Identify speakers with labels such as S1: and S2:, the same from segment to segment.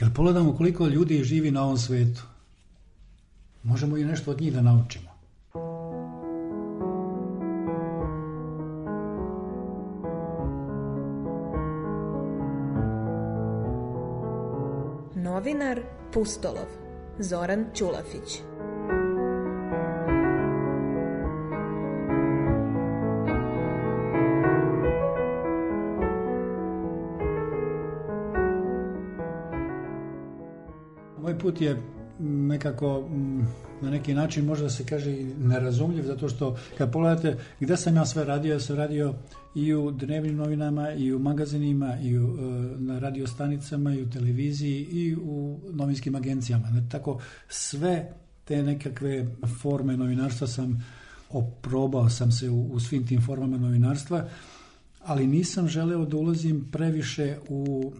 S1: Kad pogledamo koliko ljudi živi na ovom svetu, možemo i nešto od njih da naučimo.
S2: Novinar Pustolov Zoran Ćulafić
S1: put je nekako na neki način možda se kaže i nerazumljiv zato što kad pogledate gde sam ja sve radio, ja sam radio i u dnevnim novinama i u magazinima i u, e, na radio stanicama i u televiziji i u novinskim agencijama. Tako sve te nekakve forme novinarstva sam oprobao sam se u, u svim tim formama novinarstva, ali nisam želeo da ulazim previše u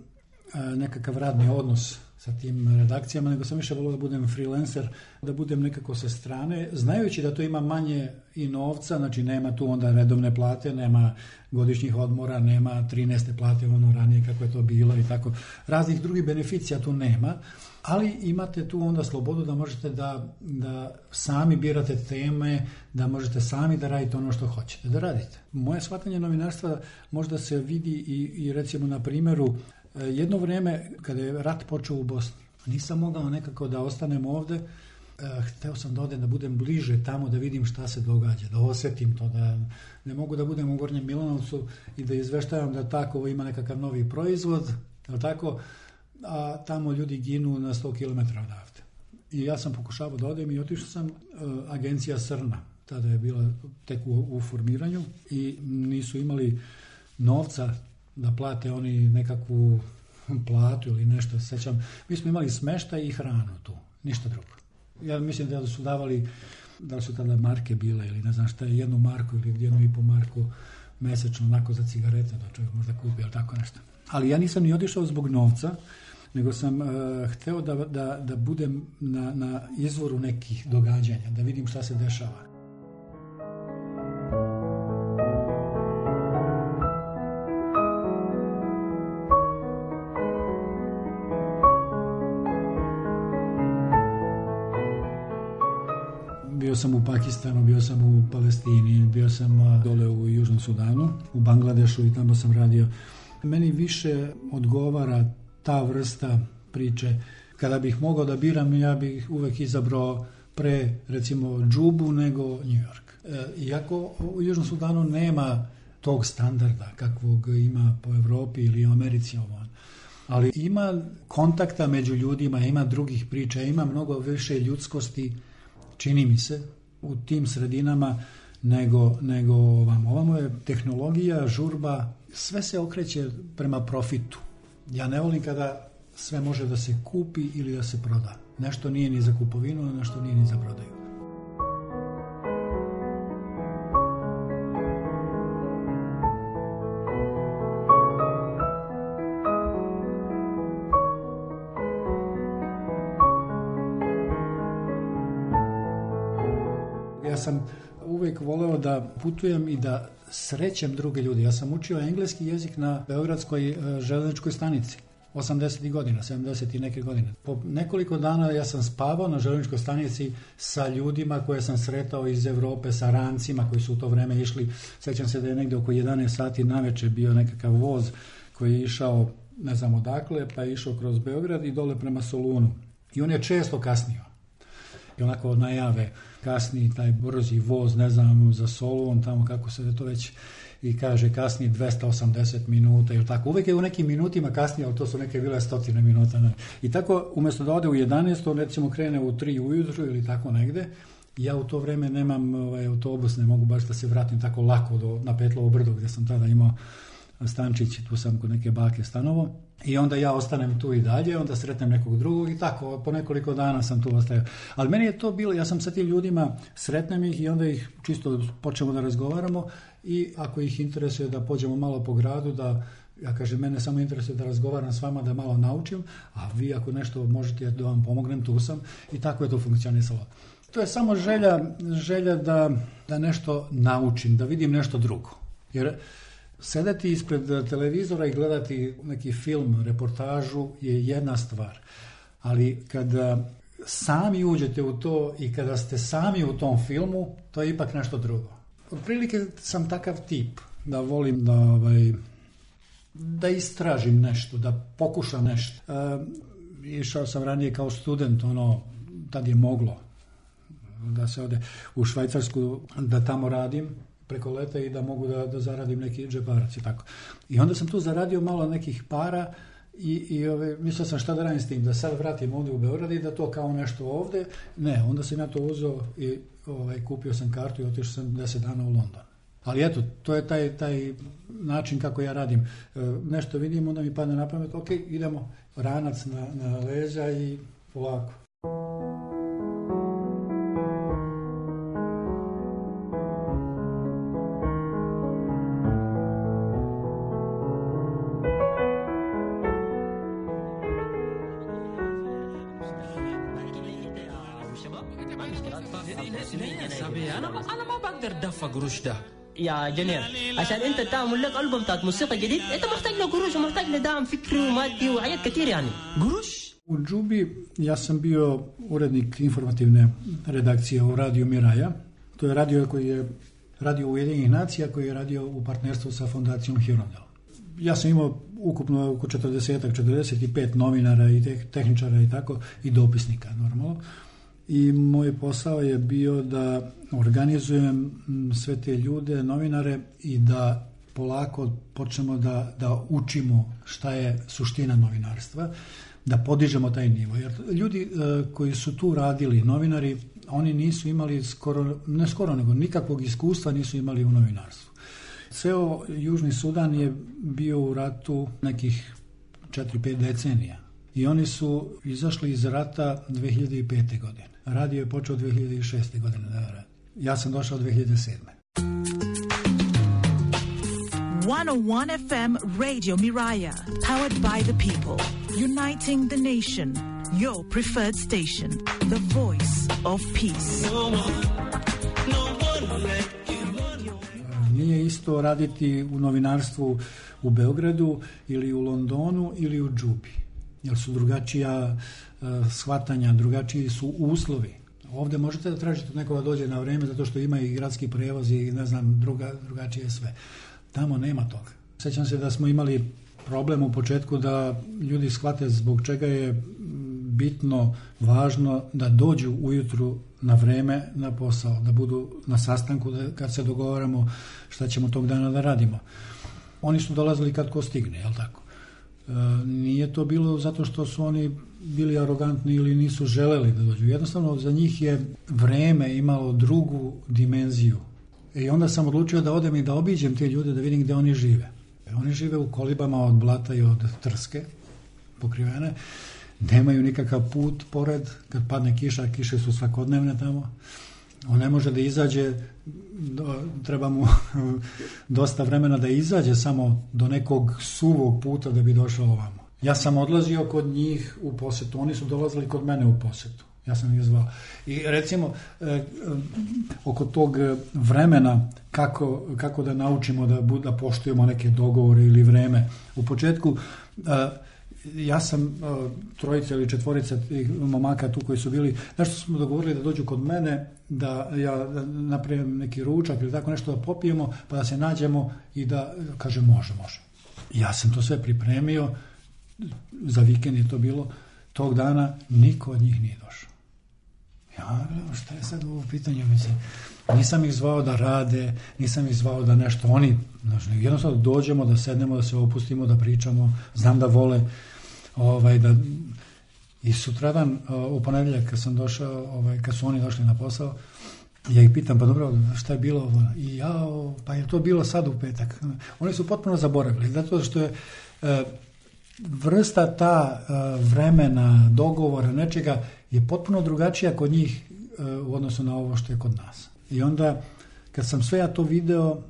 S1: e, nekakav radni odnos sa tim redakcijama, nego sam više volio da budem freelancer, da budem nekako sa strane, znajući da to ima manje i novca, znači nema tu onda redovne plate, nema godišnjih odmora, nema 13. plate ono ranije kako je to bilo i tako. Raznih drugih beneficija tu nema, ali imate tu onda slobodu da možete da, da sami birate teme, da možete sami da radite ono što hoćete da radite. Moje shvatanje novinarstva možda se vidi i, i recimo na primjeru jedno vrijeme, kada je rat počeo u Bosni, nisam mogao nekako da ostanem ovde, e, hteo sam da odem da budem bliže tamo, da vidim šta se događa, da osjetim to, da ne mogu da budem u Gornjem Milanovcu i da izveštavam da tako ima nekakav novi proizvod, tako, a tamo ljudi ginu na 100 km odavde. I ja sam pokušavao da odem i otišao sam uh, agencija Srna, tada je bila tek u, u formiranju i nisu imali novca da plate oni nekakvu platu ili nešto, sećam. Mi smo imali smešta i hranu tu, ništa drugo. Ja mislim da su davali, da su tada marke bile ili ne znam šta, jednu marku ili jednu i po marku mesečno onako za cigarete da čovjek možda kupi ili tako nešto. Ali ja nisam ni otišao zbog novca, nego sam uh, hteo da, da, da budem na, na izvoru nekih događanja, da vidim šta se dešava. Sam u Pakistanu, bio sam u Palestini, bio sam dole u Južnom Sudanu, u Bangladešu i tamo sam radio. Meni više odgovara ta vrsta priče. Kada bih mogao da biram, ja bih uvek izabrao pre, recimo, Džubu nego New York. E, iako u Južnom Sudanu nema tog standarda kakvog ima po Evropi ili Americi ovo. Ali ima kontakta među ljudima, ima drugih priča, ima mnogo više ljudskosti čini mi se, u tim sredinama nego, nego ovamo. Ovamo je tehnologija, žurba, sve se okreće prema profitu. Ja ne volim kada sve može da se kupi ili da se proda. Nešto nije ni za kupovinu, nešto nije ni za prodaju. Da putujem i da srećem druge ljude. Ja sam učio engleski jezik na Beogradskoj e, železničkoj stanici. 80. godina, 70. i neke godine. Po nekoliko dana ja sam spavao na železničkoj stanici sa ljudima koje sam sretao iz Evrope, sa rancima koji su u to vreme išli. Sećam se da je negde oko 11 sati naveče bio nekakav voz koji je išao ne znam odakle, pa je išao kroz Beograd i dole prema Solunu. I on je često kasnio. I onako najave kasni taj brzi voz, ne znam, za Solon, tamo kako se to već i kaže kasni 280 minuta ili tako. Uvijek je u nekim minutima kasnije, ali to su neke bile stotine minuta. Ne. I tako, umjesto da ode u 11, on recimo krene u 3 ujutru ili tako negde, ja u to vreme nemam ovaj, autobus, ne mogu baš da se vratim tako lako do, na Petlovo brdo gdje sam tada imao stančić, tu sam kod neke bake stanovo. I onda ja ostanem tu i dalje, onda sretnem nekog drugog i tako, po nekoliko dana sam tu ostajao. Ali meni je to bilo, ja sam sa tim ljudima, sretnem ih i onda ih čisto počnemo da razgovaramo i ako ih interesuje da pođemo malo po gradu, da ja kažem, mene samo interesuje da razgovaram s vama, da malo naučim, a vi ako nešto možete da vam pomognem, tu sam i tako je to funkcionisalo. To je samo želja, želja da, da nešto naučim, da vidim nešto drugo. Jer sedeti ispred televizora i gledati neki film, reportažu je jedna stvar. Ali kada sami uđete u to i kada ste sami u tom filmu, to je ipak nešto drugo. Otprilike sam takav tip da volim da ovaj, da istražim nešto, da pokušam nešto. E, išao sam ranije kao student, ono, tad je moglo da se ode u Švajcarsku, da tamo radim preko leta i da mogu da, da zaradim neki džeparac i tako. I onda sam tu zaradio malo nekih para i, i ove, mislio sam šta da radim s tim, da sad vratim ovdje u Beograd i da to kao nešto ovdje. Ne, onda sam ja to uzeo i ovaj, kupio sam kartu i otišao sam 10 dana u London. Ali eto, to je taj, taj način kako ja radim. E, nešto vidim, onda mi padne na pamet, ok, idemo, ranac na, na leđa i polako.
S3: قروش ده يا جنير عشان انت تعمل لك البوم بتاعت موسيقى جديد انت محتاج له قروش ومحتاج له فكري ومادي وحاجات كتير يعني قروش
S1: U Džubi ja sam bio urednik informativne redakcije u Radio Miraja. To je radio koji je radio Ujedinjenih nacija koji je radio u partnerstvu sa fondacijom Hirondel. Ja sam imao ukupno oko 40 45 novinara i tehničara i tako i dopisnika normalno i moj posao je bio da organizujem sve te ljude, novinare i da polako počnemo da, da učimo šta je suština novinarstva, da podižemo taj nivo. Jer ljudi e, koji su tu radili, novinari, oni nisu imali skoro, ne skoro, nego nikakvog iskustva nisu imali u novinarstvu. Ceo Južni Sudan je bio u ratu nekih 4-5 decenija i oni su izašli iz rata 2005. godine. Radio je počeo 2006. godine da radi. Ja sam došao 2007.
S4: 101 FM Radio Miraya, powered by the people, uniting the nation. Your preferred station, the voice of peace. No one, no
S1: one Nije isto raditi u novinarstvu u Beogradu ili u Londonu ili u Džubi, jer su drugačija E, shvatanja, drugačiji su uslovi. Ovdje možete da tražite nekoga dođe na vrijeme zato što ima i gradski prevoz i ne znam, druga, drugačije sve. Tamo nema toga. Sjećam se da smo imali problem u početku da ljudi shvate zbog čega je bitno, važno da dođu ujutru na vreme na posao, da budu na sastanku da, kad se dogovaramo šta ćemo tog dana da radimo. Oni su dolazili kad ko stigne, jel tako? E, nije to bilo zato što su oni bili arogantni ili nisu želeli da dođu. Jednostavno za njih je vreme imalo drugu dimenziju. I onda sam odlučio da odem i da obiđem te ljude da vidim gdje oni žive. E, oni žive u kolibama od blata i od trske pokrivene. Nemaju nikakav put pored. Kad padne kiša, kiše su svakodnevne tamo. On ne može da izađe, treba mu dosta vremena da izađe samo do nekog suvog puta da bi došao ovamo. Ja sam odlazio kod njih u posetu, oni su dolazili kod mene u posetu. Ja sam ih zvao. I recimo, e, e, oko tog vremena kako, kako da naučimo da, da poštujemo neke dogovore ili vreme. U početku, e, ja sam trojica ili četvorica tih momaka tu koji su bili, nešto smo dogovorili da dođu kod mene, da ja napravim neki ručak ili tako nešto da popijemo, pa da se nađemo i da kaže može, može. Ja sam to sve pripremio, za vikend je to bilo, tog dana niko od njih nije došao. Ja, šta je sad ovo pitanje, mislim, nisam ih zvao da rade, nisam ih zvao da nešto, oni, znači, jednostavno dođemo, da sednemo, da se opustimo, da pričamo, znam da vole, ovaj, da, i sutradan, u ponedjeljak kad sam došao, ovaj, kad su oni došli na posao, ja ih pitam, pa dobro, šta je bilo ovo? I ja, pa je to bilo sad u petak. Oni su potpuno zaboravili, zato što je e, vrsta ta e, vremena, dogovora, nečega je potpuno drugačija kod njih e, u odnosu na ovo što je kod nas. I onda, kad sam sve ja to video,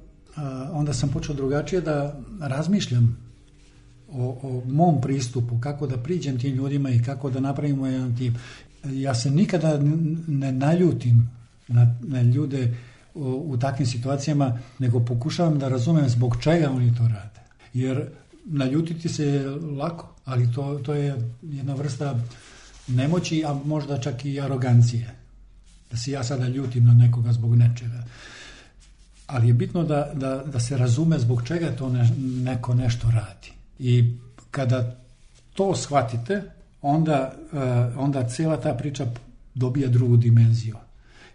S1: onda sam počeo drugačije da razmišljam o, o mom pristupu, kako da priđem tim ljudima i kako da napravimo jedan tim. Ja se nikada ne naljutim na, na ljude u, u takvim situacijama, nego pokušavam da razumem zbog čega oni to rade. Jer naljutiti se je lako, ali to, to je jedna vrsta nemoći, a možda čak i arogancije. Da se ja sada ljutim na nekoga zbog nečega. Ali je bitno da, da, da se razume zbog čega to ne, neko nešto radi. I kada to shvatite, onda, uh, onda cijela ta priča dobija drugu dimenziju.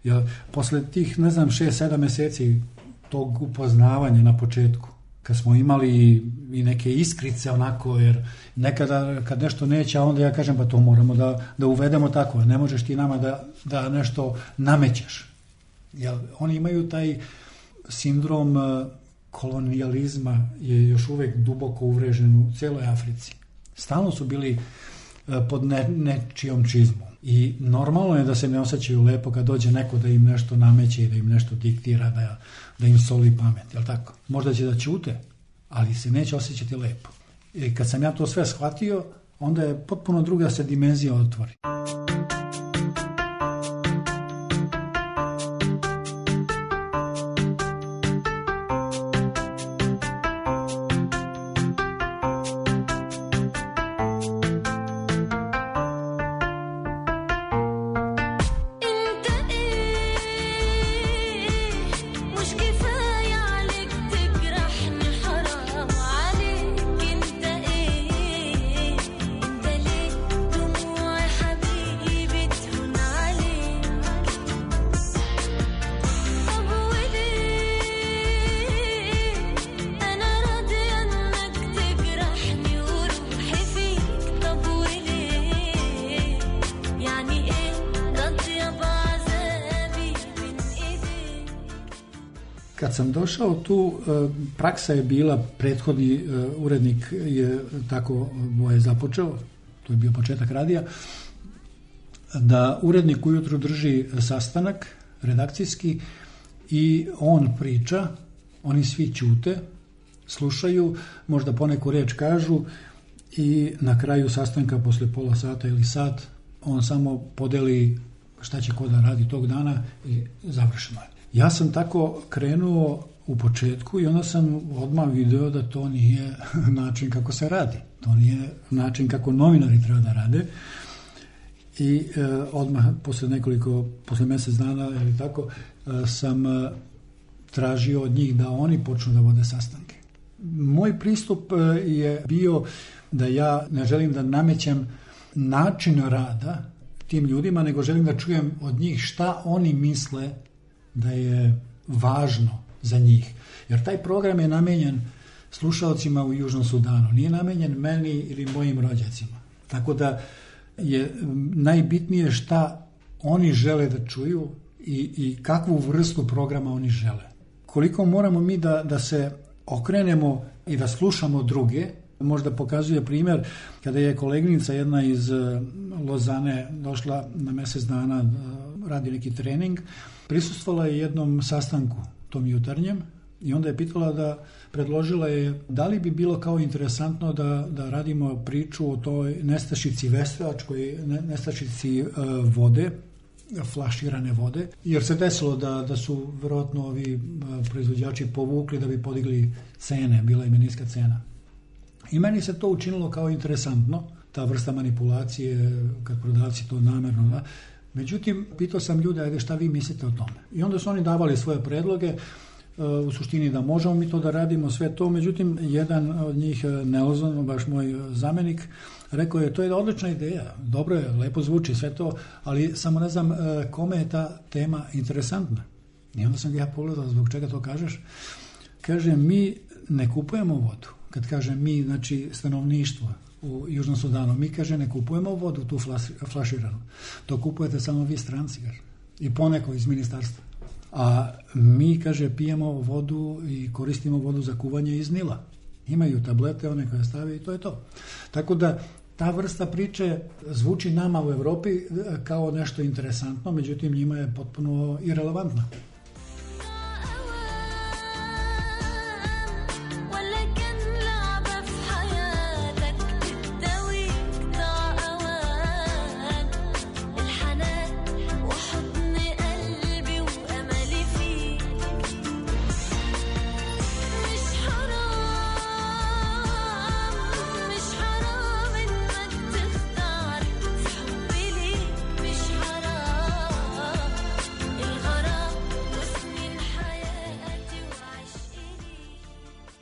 S1: Jer posle tih, ne znam, 6-7 meseci tog upoznavanja na početku, kad smo imali i neke iskrice onako, jer nekada kad nešto neće, onda ja kažem pa to moramo da, da uvedemo tako, ne možeš ti nama da, da nešto namećeš. Jer oni imaju taj sindrom e, kolonijalizma je još uvek duboko uvrežen u celoj Africi. Stalno su bili e, pod ne, nečijom čizmom. I normalno je da se ne osjećaju lepo kad dođe neko da im nešto nameće i da im nešto diktira, da, da im soli pamet, jel tako? Možda će da ćute, ali se neće osjećati lepo. I kad sam ja to sve shvatio, onda je potpuno druga se dimenzija otvori. Sam došao tu, e, praksa je bila, prethodni e, urednik je tako moje započeo, to je bio početak radija, da urednik ujutru drži sastanak redakcijski i on priča, oni svi ćute, slušaju, možda poneku reč kažu i na kraju sastanka posle pola sata ili sat on samo podeli šta će ko da radi tog dana i završeno je. Ja sam tako krenuo u početku i onda sam odmah video da to nije način kako se radi. To nije način kako novinari treba da rade. I e, odmah posle nekoliko, posle mesec dana ili tako, e, sam e, tražio od njih da oni počnu da vode sastanke. Moj pristup e, je bio da ja ne želim da namećem način rada tim ljudima, nego želim da čujem od njih šta oni misle da je važno za njih. Jer taj program je namenjen slušalcima u Južnom Sudanu, nije namenjen meni ili mojim rođacima. Tako da je najbitnije šta oni žele da čuju i, i kakvu vrstu programa oni žele. Koliko moramo mi da, da se okrenemo i da slušamo druge, možda pokazuje primjer kada je koleginica jedna iz eh, Lozane došla na mesec dana da radi neki trening prisustvala je jednom sastanku tom jutarnjem i onda je pitala da predložila je da li bi bilo kao interesantno da, da radimo priču o toj nestašici veslačkoj nestašici uh, vode flaširane vode, jer se desilo da, da su verovatno ovi uh, proizvođači povukli da bi podigli cene, bila im niska cena. I meni se to učinilo kao interesantno, ta vrsta manipulacije, kad prodavci to namerno, da, Međutim, pitao sam ljude, ajde šta vi mislite o tome. I onda su oni davali svoje predloge. u suštini da možemo mi to da radimo sve to, međutim jedan od njih Nelson, baš moj zamenik, rekao je to je odlična ideja, dobro je, lepo zvuči sve to, ali samo ne znam kome je ta tema interesantna. I onda sam ja pogledao zbog čega to kažeš. Kaže, mi ne kupujemo vodu. Kad kažem mi, znači stanovništvo u Južnom Sudanu, mi kaže ne kupujemo vodu tu flaširanu. To kupujete samo vi stranci, kaže. I poneko iz ministarstva. A mi, kaže, pijemo vodu i koristimo vodu za kuvanje iz Nila. Imaju tablete, one koje stave i to je to. Tako da ta vrsta priče zvuči nama u Evropi e, kao nešto interesantno, međutim njima je potpuno irelevantna.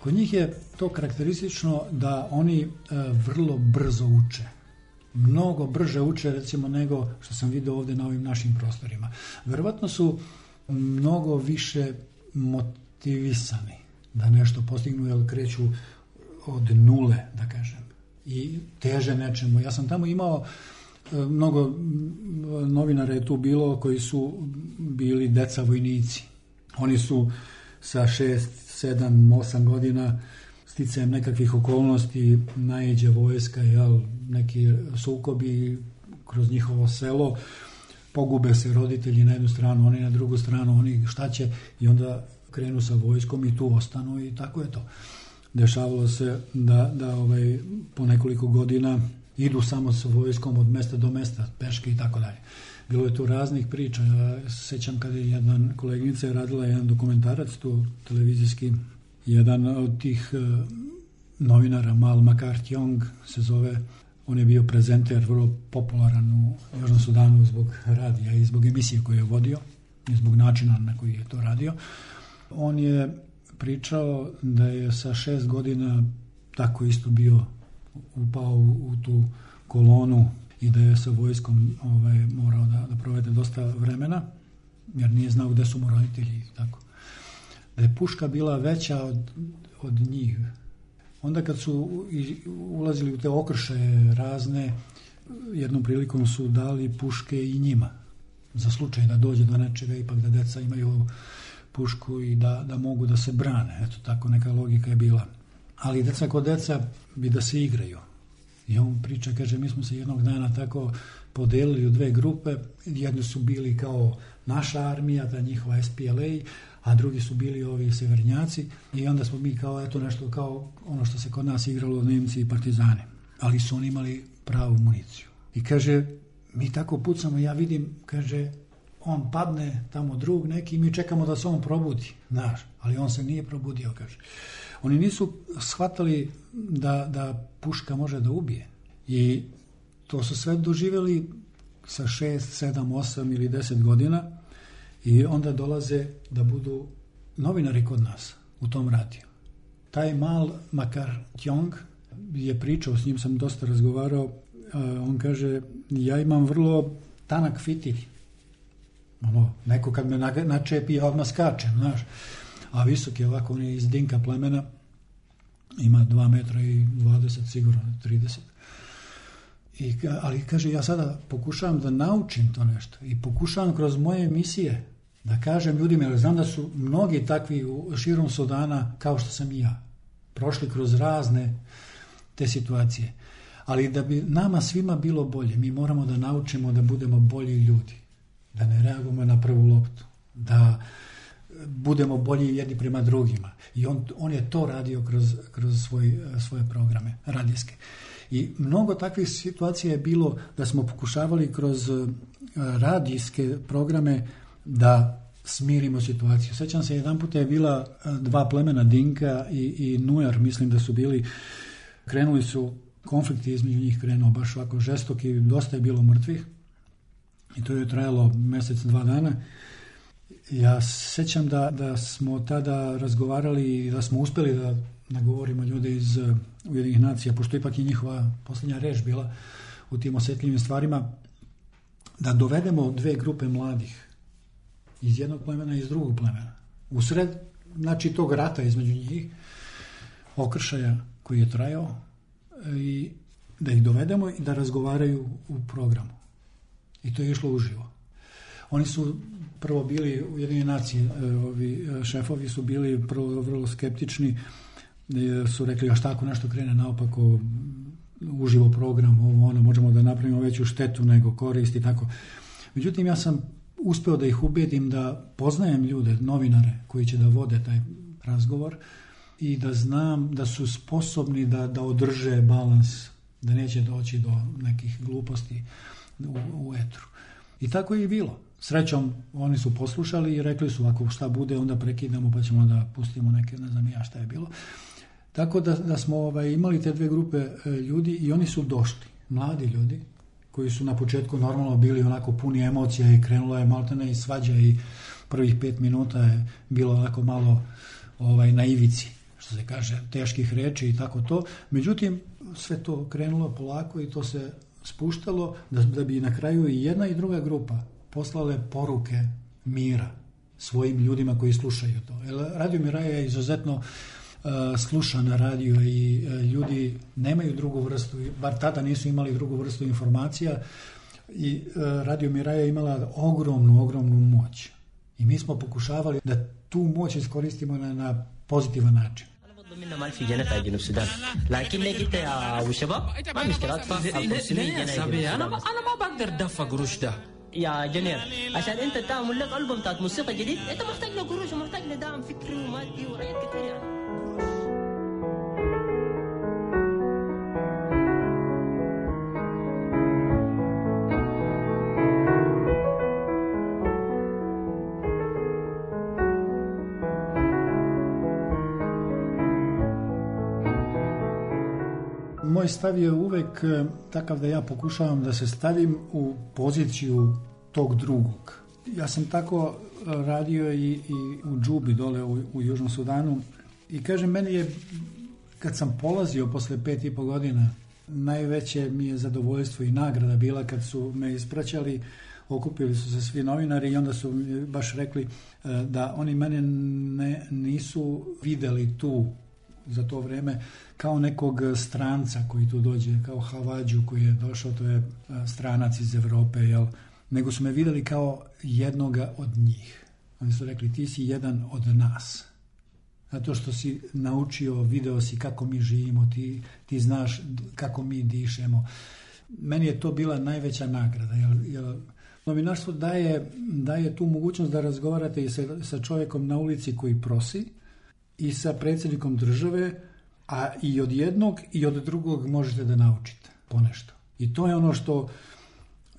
S1: Kod njih je to karakteristično da oni e, vrlo brzo uče. Mnogo brže uče recimo nego što sam video ovde na ovim našim prostorima. Verovatno su mnogo više motivisani da nešto postignu, jer kreću od nule, da kažem. I teže nečemu. Ja sam tamo imao e, mnogo novinara je tu bilo koji su bili deca vojnici. Oni su sa šest, 7-8 godina sticajem nekakvih okolnosti najeđe vojska, jel, neki sukobi kroz njihovo selo, pogube se roditelji na jednu stranu, oni na drugu stranu, oni šta će i onda krenu sa vojskom i tu ostanu i tako je to. Dešavalo se da, da ovaj, po nekoliko godina idu samo sa vojskom od mesta do mesta, peške i tako dalje. Bilo je tu raznih priča. Ja se sećam kada je jedna koleginica je radila jedan dokumentarac tu televizijski. Jedan od tih uh, novinara, Mal McCarthy se zove, on je bio prezenter, vrlo popularan u Južnom Sudanu zbog radija i zbog emisije koju je vodio i zbog načina na koji je to radio. On je pričao da je sa šest godina tako isto bio upao u tu kolonu i da je sa vojskom ovaj, morao da, da provede dosta vremena, jer nije znao gde su mu roditelji tako. Da je puška bila veća od, od njih. Onda kad su ulazili u te okrše razne, jednom prilikom su dali puške i njima. Za slučaj da dođe do nečega, ipak da deca imaju pušku i da, da mogu da se brane. Eto, tako neka logika je bila. Ali deca kod deca bi da se igraju I on priča, kaže, mi smo se jednog dana tako podelili u dve grupe, jedni su bili kao naša armija, ta njihova SPLA, a drugi su bili ovi severnjaci i onda smo mi kao eto nešto kao ono što se kod nas igralo Nemci i Partizani. Ali su oni imali pravu municiju. I kaže, mi tako pucamo, ja vidim, kaže, on padne tamo drug neki mi čekamo da se on probudi, znaš, ali on se nije probudio, kaže. Oni nisu shvatali da, da puška može da ubije. I to su sve doživjeli sa 6, 7, 8 ili 10 godina i onda dolaze da budu novinari kod nas u tom radiju. Taj mal Makar Tjong je pričao, s njim sam dosta razgovarao, on kaže, ja imam vrlo tanak fitilj. Ono, neko kad me načepi, ja odmah skačem, znaš a visok je ovako, on je iz Dinka plemena, ima 2 metra i 20, sigurno 30. I, ali kaže, ja sada pokušavam da naučim to nešto i pokušavam kroz moje emisije da kažem ljudima, jer znam da su mnogi takvi u širom Sudana, kao što sam i ja, prošli kroz razne te situacije. Ali da bi nama svima bilo bolje, mi moramo da naučimo da budemo bolji ljudi, da ne reagujemo na prvu loptu, da budemo bolji jedni prema drugima. I on, on je to radio kroz, kroz svoj, svoje programe radijske. I mnogo takvih situacija je bilo da smo pokušavali kroz e, radijske programe da smirimo situaciju. Sećam se, jedan puta je bila e, dva plemena Dinka i, i Nujar, mislim da su bili, krenuli su, konflikti između njih krenuo baš ovako i dosta je bilo mrtvih. I to je trajalo mesec, dva dana. Ja sećam da, da smo tada razgovarali i da smo uspeli da nagovorimo ljude iz uh, Ujedinih nacija, pošto ipak je njihova posljednja reč bila u tim osetljivim stvarima, da dovedemo dve grupe mladih iz jednog plemena i iz drugog plemena. Usred, znači, tog rata između njih, okršaja koji je trajao, i da ih dovedemo i da razgovaraju u programu. I to je išlo uživo. Oni su prvo bili Ujedinjene nacije, e, ovi e, šefovi su bili prvo vrlo skeptični, e, su rekli a šta ako nešto krene naopako uživo program, ovo ono, možemo da napravimo veću štetu nego korist i tako. Međutim, ja sam uspeo da ih ubedim da poznajem ljude, novinare koji će da vode taj razgovor i da znam da su sposobni da, da održe balans, da neće doći do nekih gluposti u, u etru. I tako je i bilo. Srećom, oni su poslušali i rekli su ako šta bude, onda prekidamo pa ćemo da pustimo neke, ne znam ja šta je bilo. Tako da, da smo ovaj, imali te dve grupe e, ljudi i oni su došli, mladi ljudi, koji su na početku normalno bili onako puni emocija i krenulo je maltene i svađa i prvih pet minuta je bilo onako malo ovaj, na ivici, što se kaže, teških reči i tako to. Međutim, sve to krenulo polako i to se spuštalo da, da bi na kraju i jedna i druga grupa poslale poruke mira svojim ljudima koji slušaju to. Radio Miraja je izuzetno uh, sluša na radio i uh, ljudi nemaju drugu vrstu, bar tada nisu imali drugu vrstu informacija i uh, Radio Miraja imala ogromnu, ogromnu moć. I mi smo pokušavali da tu moć iskoristimo na, na pozitivan način.
S3: منا مال في جنة جنوب السودان. لكن يا شباب؟ ما مشكلة
S5: أنا ما أنا ما بقدر أدفع قروش ده.
S3: يا جنير عشان أنت تعمل لك ألبوم بتاعت موسيقى جديد. أنت محتاج له قروش ومحتاج لدعم فكري ومادي وحاجات كتير يعني.
S1: Moj stav je uvek e, takav da ja pokušavam da se stavim u poziciju tog drugog. Ja sam tako radio i, i u Džubi dole u, u Južnom Sudanu i kažem, meni je kad sam polazio posle pet i po godina najveće mi je zadovoljstvo i nagrada bila kad su me ispraćali okupili su se svi novinari i onda su baš rekli e, da oni mene ne, nisu videli tu za to vreme kao nekog stranca koji tu dođe, kao Havađu koji je došao, to je stranac iz Evrope, jel? nego su me videli kao jednoga od njih. Oni su rekli, ti si jedan od nas. Zato što si naučio, video si kako mi živimo, ti, ti znaš kako mi dišemo. Meni je to bila najveća nagrada. Jel, jel, novinarstvo daje, daje tu mogućnost da razgovarate i sa, sa čovjekom na ulici koji prosi i sa predsjednikom države, a i od jednog i od drugog možete da naučite ponešto. I to je ono što,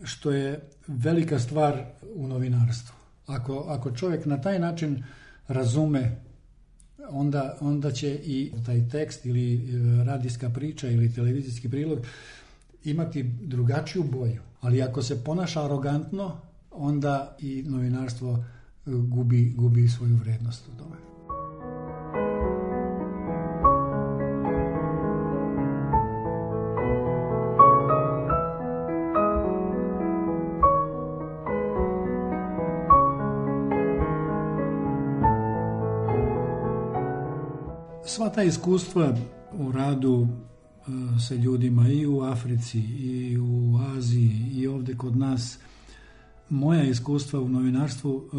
S1: što je velika stvar u novinarstvu. Ako, ako čovjek na taj način razume onda, onda će i taj tekst ili e, radijska priča ili televizijski prilog imati drugačiju boju. Ali ako se ponaša arogantno, onda i novinarstvo e, gubi, gubi svoju vrednost u tome. Sva ta iskustva u radu e, sa ljudima i u Africi i u Aziji i ovde kod nas, moja iskustva u novinarstvu e,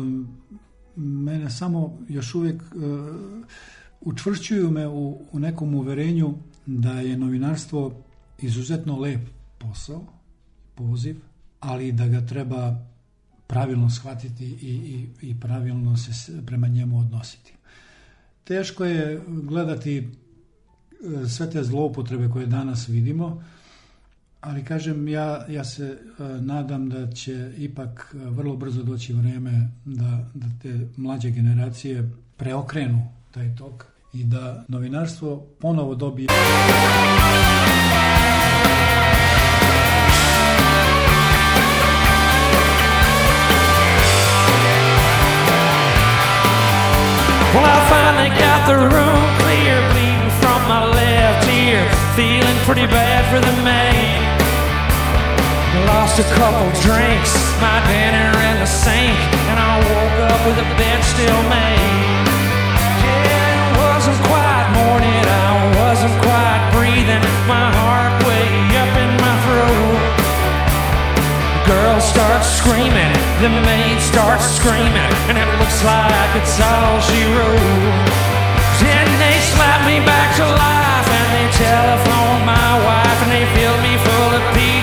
S1: mene samo još uvijek e, učvršćuju me u, u nekom uverenju da je novinarstvo izuzetno lep posao, poziv, ali da ga treba pravilno shvatiti i, i, i pravilno se prema njemu odnositi. Teško je gledati e, sve te zloupotrebe koje danas vidimo, ali kažem, ja, ja se e, nadam da će ipak e, vrlo brzo doći vreme da, da te mlađe generacije preokrenu taj tok i da novinarstvo ponovo dobije...
S6: the room clear, bleeding from my left ear, feeling pretty bad for the maid. Lost a couple drinks, my dinner in the sink, and I woke up with the bed still made. Yeah, it wasn't quite morning, I wasn't quite breathing, my heart way up in my throat. The girl starts screaming, the maid starts screaming, and it looks like it's all she wrote. Then they slap me back to life and they telephone my wife and they fill me full of peace.